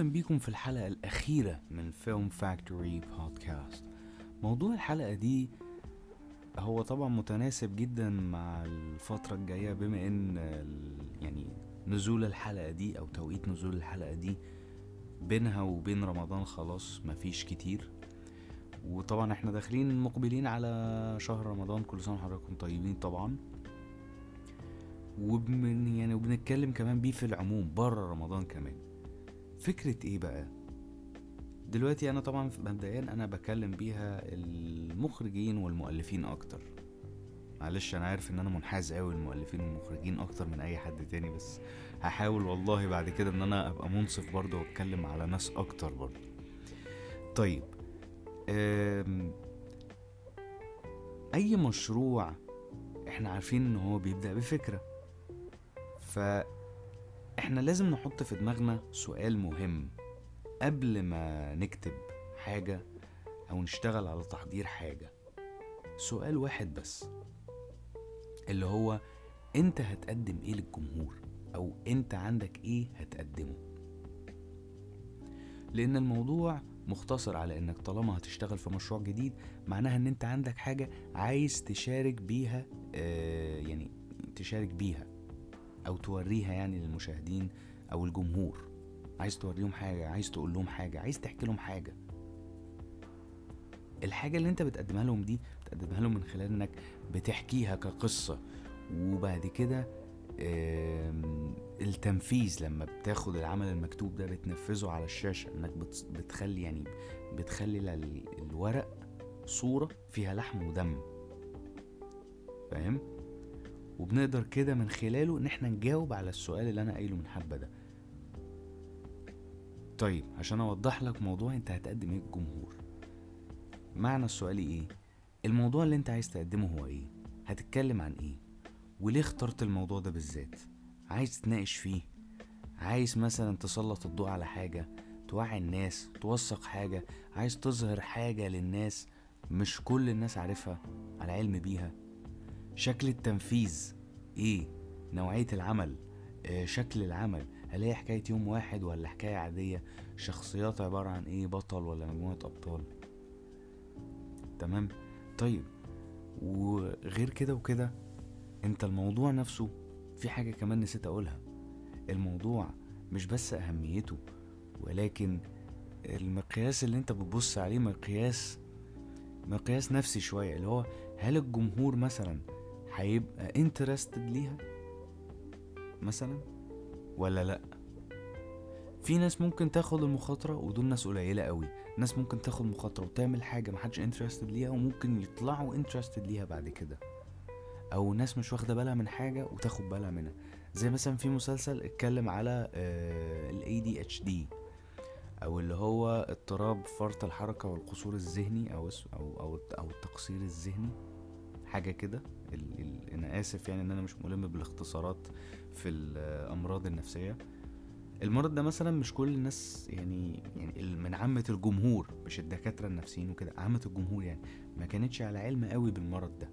أهلا بيكم في الحلقة الأخيرة من فيلم فاكتوري بودكاست موضوع الحلقة دي هو طبعا متناسب جدا مع الفترة الجاية بما ال- يعني نزول الحلقة دي أو توقيت نزول الحلقة دي بينها وبين رمضان خلاص مفيش كتير. وطبعا إحنا داخلين مقبلين على شهر رمضان كل سنة وحضراتكم طيبين طبعا. وبن يعني وبنتكلم كمان بيه في العموم بره رمضان كمان. فكرة إيه بقى؟ دلوقتي أنا طبعا مبدئيا أنا بكلم بيها المخرجين والمؤلفين أكتر. معلش أنا عارف إن أنا منحاز قوي للمؤلفين والمخرجين أكتر من أي حد تاني بس هحاول والله بعد كده إن أنا أبقى منصف برضه وأتكلم على ناس أكتر برضه. طيب. أي مشروع إحنا عارفين إن هو بيبدأ بفكرة. فاحنا لازم نحط في دماغنا سؤال مهم. قبل ما نكتب حاجة أو نشتغل على تحضير حاجة سؤال واحد بس. اللي هو أنت هتقدم إيه للجمهور؟ أو أنت عندك إيه هتقدمه؟ لأن الموضوع مختصر على إنك طالما هتشتغل في مشروع جديد معناها إن أنت عندك حاجة عايز تشارك بيها آه يعني تشارك بيها. أو توريها يعني للمشاهدين أو الجمهور. عايز توريهم حاجة عايز تقول لهم حاجة عايز تحكي لهم حاجة. الحاجة اللي أنت بتقدمها لهم دي بتقدمها لهم من خلال إنك بتحكيها كقصة. وبعد كده التنفيذ لما بتاخد العمل المكتوب ده بتنفذه على الشاشة إنك بت- بتخلي يعني بتخلي ال- الورق صورة فيها لحم ودم. فاهم؟ وبنقدر كده من خلاله إن إحنا نجاوب على السؤال اللي أنا قايله من حبة ده. طيب عشان أوضح لك موضوع أنت هتقدم إيه للجمهور معنى السؤال إيه؟ الموضوع اللي أنت عايز تقدمه هو إيه؟ هتتكلم عن إيه؟ وليه اخترت الموضوع ده بالذات؟ عايز تناقش فيه؟ عايز مثلا تسلط الضوء على حاجة؟ توعي الناس؟ توثق حاجة؟ عايز تظهر حاجة للناس مش كل الناس عارفها على علم بيها؟ شكل التنفيذ. إيه؟ نوعية العمل. آه، شكل العمل. هل هي حكاية يوم واحد ولا حكاية عادية؟ شخصيات عبارة عن إيه؟ بطل ولا مجموعة أبطال. تمام؟ طيب وغير كده وكده أنت الموضوع نفسه في حاجة كمان نسيت أقولها. الموضوع مش بس أهميته ولكن المقياس اللي أنت بتبص عليه مقياس مقياس نفسي شوية. اللي هو هل الجمهور مثلا هيبقى interested ليها مثلا ولا لأ؟ في ناس ممكن تاخد المخاطرة ودول ناس قليلة قوي. ناس ممكن تاخد مخاطرة وتعمل حاجة محدش interested ليها وممكن يطلعوا interested ليها بعد كده. أو ناس مش واخدة بالها من حاجة وتاخد بالها منها. زي مثلا في مسلسل اتكلم على ال ADHD أو اللي هو اضطراب فرط الحركة والقصور الذهني أو أو أو, أو التقصير الذهني. حاجة كده. أنا آسف يعني إن أنا مش ملم بالاختصارات في الأمراض النفسية. المرض ده مثلا مش كل الناس يعني يعني من عامة الجمهور مش الدكاترة النفسيين وكده عامة الجمهور يعني ما كانتش على علم قوي بالمرض ده.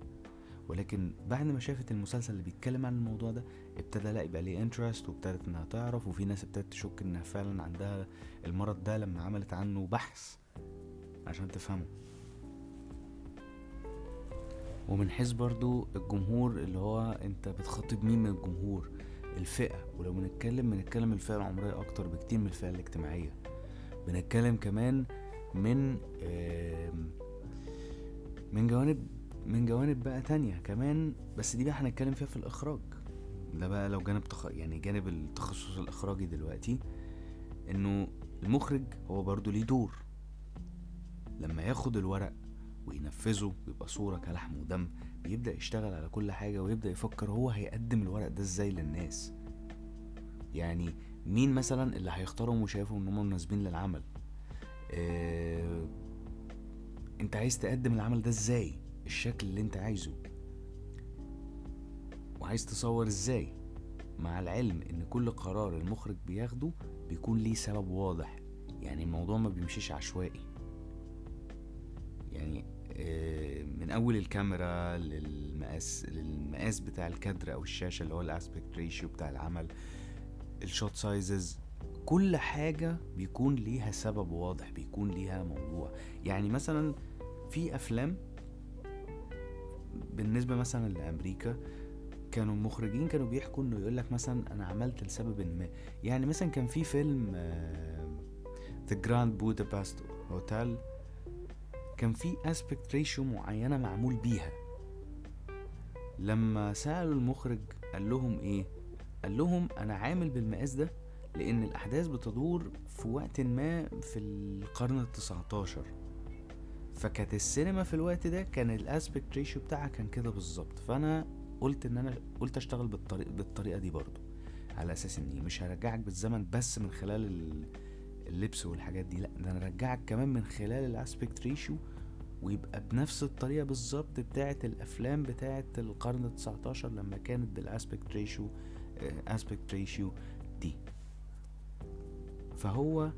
ولكن بعد ما شافت المسلسل اللي بيتكلم عن الموضوع ده ابتدى لا يبقى ليه انترست وابتدت إنها تعرف وفي ناس ابتدت تشك إنها فعلا عندها المرض ده لما عملت عنه بحث عشان تفهمه. ومن حيث برضو الجمهور اللي هو انت بتخاطب مين من الجمهور؟ الفئة. ولو بنتكلم بنتكلم الفئة العمرية أكتر بكتير من الفئة الاجتماعية. بنتكلم كمان من من جوانب من جوانب بقى تانية كمان. بس دي بقى هنتكلم فيها في الإخراج. ده بقى لو جانب تخ... يعني جانب التخصص الإخراجي دلوقتي. إنه المخرج هو برضو ليه دور. لما ياخد الورق وينفذه ويبقى صورة كلحم ودم بيبدأ يشتغل على كل حاجة ويبدأ يفكر هو هيقدم الورق ده إزاي للناس. يعني مين مثلا اللي هيختارهم وشايفهم إن هم مناسبين للعمل؟ آه أنت عايز تقدم العمل ده إزاي؟ الشكل اللي أنت عايزه. وعايز تصور إزاي؟ مع العلم إن كل قرار المخرج بياخده بيكون ليه سبب واضح. يعني الموضوع ما بيمشيش عشوائي. يعني من أول الكاميرا للمقاس للمقاس بتاع الكادر أو الشاشة اللي هو الأسبكت ريشيو بتاع العمل ال shot sizes كل حاجة بيكون ليها سبب واضح بيكون ليها موضوع. يعني مثلا في أفلام بالنسبة مثلا لأمريكا كانوا المخرجين كانوا بيحكوا إنه يقول لك مثلا أنا عملت لسبب ما. يعني مثلا كان في فيلم The Grand Budapest Hotel كان في aspect ratio معينة معمول بيها. لما سألوا المخرج قال لهم إيه؟ قال لهم أنا عامل بالمقاس ده لأن الأحداث بتدور في وقت ما في القرن التسعتاشر. فكانت السينما في الوقت ده كان ال aspect ratio بتاعها كان كده بالظبط. فأنا قلت إن أنا قلت أشتغل بالطريقة بالطريقة دي برضو على أساس إني مش هرجعك بالزمن بس من خلال اللبس والحاجات دي. لا ده أنا كمان من خلال ال aspect ratio ويبقى بنفس الطريقة بالظبط بتاعة الأفلام بتاعة القرن ال19 لما كانت بال aspect ratio aspect ratio دي. فهو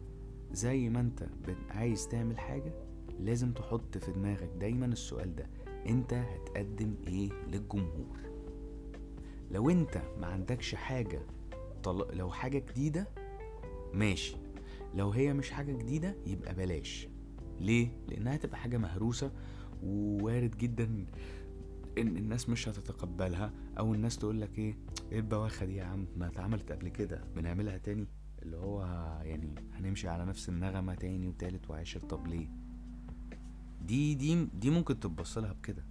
زي ما أنت عايز تعمل حاجة لازم تحط في دماغك دايما السؤال ده أنت هتقدم إيه للجمهور؟ لو أنت ما عندكش حاجة طل... لو حاجة جديدة ماشي. لو هي مش حاجة جديدة يبقى بلاش. ليه؟ لأنها تبقى حاجة مهروسة ووارد جدا إن الناس مش هتتقبلها أو الناس تقول لك إيه إيه البواخة دي يا عم؟ ما اتعملت قبل كده. بنعملها تاني. اللي هو يعني هنمشي على نفس النغمة تاني وتالت وعاشر. طب ليه؟ دي دي دي ممكن تبص لها بكده.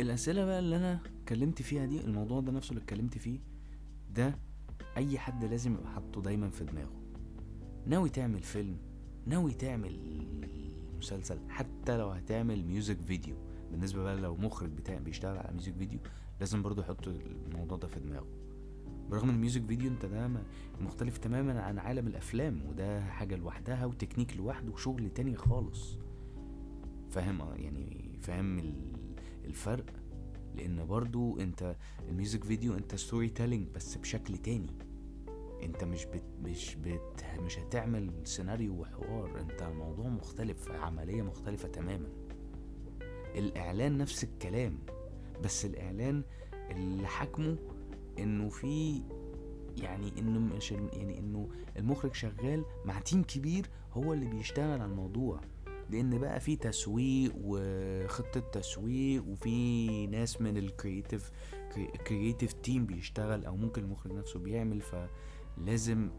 الأسئلة بقى اللي أنا اتكلمت فيها دي الموضوع ده نفسه اللي اتكلمت فيه ده أي حد لازم يبقى حاطه دايما في دماغه. ناوي تعمل فيلم ناوي تعمل مسلسل حتى لو هتعمل music video بالنسبة بقى لو مخرج بتاع بيشتغل على music video لازم برضو يحط الموضوع ده في دماغه. برغم إن ال music video أنت ده مختلف تماما عن عالم الأفلام وده حاجة لوحدها وتكنيك لوحده وشغل تاني خالص. فاهم؟ يعني فاهم الفرق؟ لأن برضو أنت ال music video أنت storytelling بس بشكل تاني. أنت مش بت مش بت مش هتعمل سيناريو وحوار. أنت موضوع مختلف عملية مختلفة تماما. الإعلان نفس الكلام بس الإعلان اللي حكمه إنه في يعني إنه مش يعني إنه المخرج شغال مع team كبير هو اللي بيشتغل على الموضوع. لأن بقى في تسويق وخطة تسويق وفي ناس من ال creative creative team بيشتغل أو ممكن المخرج نفسه بيعمل فلازم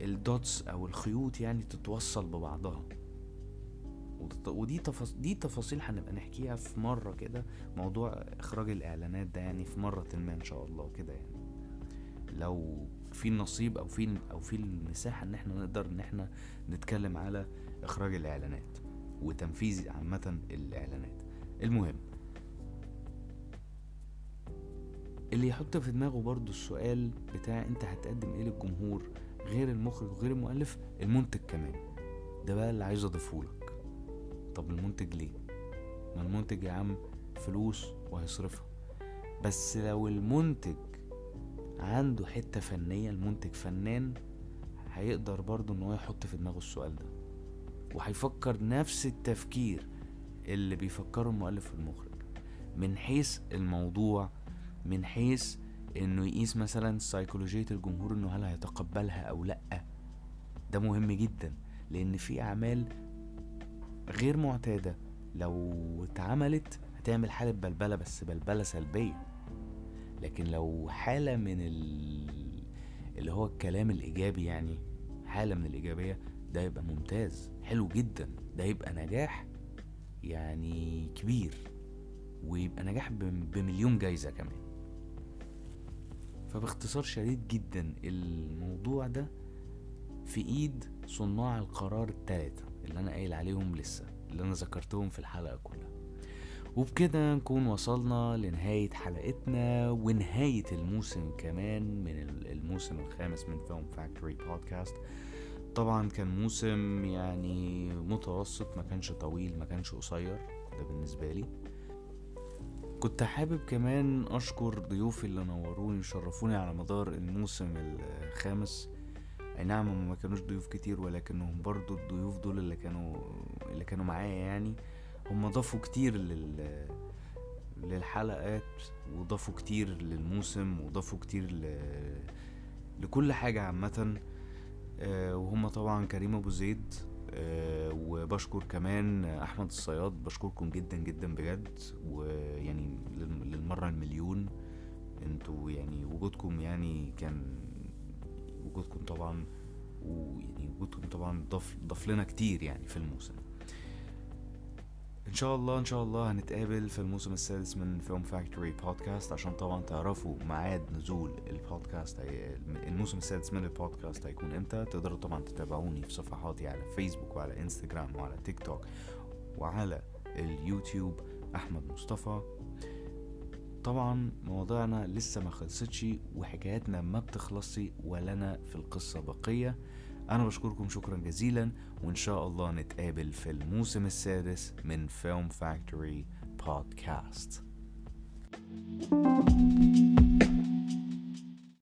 ال dots أو الخيوط يعني تتوصل ببعضها. ودي تفاص... دي تفاصيل هنبقى نحكيها في مرة كده موضوع إخراج الإعلانات ده يعني في مرة ما إن شاء الله كده يعني. لو في النصيب أو في أو في المساحة إن إحنا نقدر إن إحنا نتكلم على إخراج الإعلانات وتنفيذ عامة الإعلانات. المهم اللي يحط في دماغه برضو السؤال بتاع أنت هتقدم إيه للجمهور؟ غير المخرج وغير المؤلف؟ المنتج كمان. ده بقى اللي عايز اضيفهولك طب المنتج ليه؟ ما المنتج يا عم فلوس وهيصرفها. بس لو المنتج عنده حتة فنية المنتج فنان هيقدر برضه إن هو يحط في دماغه السؤال ده. وهيفكر نفس التفكير اللي بيفكره المؤلف والمخرج من حيث الموضوع من حيث إنه يقيس مثلا سيكولوجية الجمهور إنه هل هيتقبلها أو لأ. ده مهم جدا لأن في أعمال غير معتادة لو اتعملت هتعمل حالة بلبلة بس بلبلة سلبية. لكن لو حالة من ال... اللي هو الكلام الإيجابي يعني حالة من الإيجابية ده يبقى ممتاز حلو جدا ده يبقى نجاح يعني كبير ويبقى نجاح بمليون جايزة كمان. فباختصار شديد جدا الموضوع ده في إيد صناع القرار التلاتة اللي أنا قايل عليهم لسه اللي أنا ذكرتهم في الحلقة كلها. وبكده نكون وصلنا لنهاية حلقتنا ونهاية الموسم كمان من الموسم الخامس من فيلم فاكتوري بودكاست طبعا كان موسم يعني متوسط ما كانش طويل ما كانش قصير ده بالنسبة لي. كنت حابب كمان أشكر ضيوفي اللي نوروني وشرفوني على مدار الموسم الخامس. أي نعم ما كانوش ضيوف كتير ولكنهم برضو الضيوف دول اللي كانوا اللي كانوا معايا يعني. هم ضافوا كتير لل للحلقات وضافوا كتير للموسم وضافوا كتير ل... لكل حاجة عامة. وهم طبعا كريم أبو زيد آه، وبشكر كمان أحمد الصياد بشكركم جدا جدا بجد ويعني للم- للمرة المليون. أنتوا يعني وجودكم يعني كان وجودكم طبعا ويعني وجودكم طبعا ضاف ضاف لنا كتير يعني في الموسم. إن شاء الله إن شاء الله هنتقابل في الموسم السادس من Film Factory Podcast عشان طبعا تعرفوا ميعاد نزول البودكاست الموسم السادس من البودكاست هيكون إمتى. تقدروا طبعا تتابعوني في صفحاتي على فيسبوك وعلى انستجرام وعلى تيك توك وعلى اليوتيوب أحمد مصطفى. طبعا مواضيعنا لسه ما خلصتش وحكاياتنا ما بتخلصش ولنا في القصة بقية. أنا بشكركم شكرا جزيلا وإن شاء الله نتقابل في الموسم السادس من فيلم فاكتوري بودكاست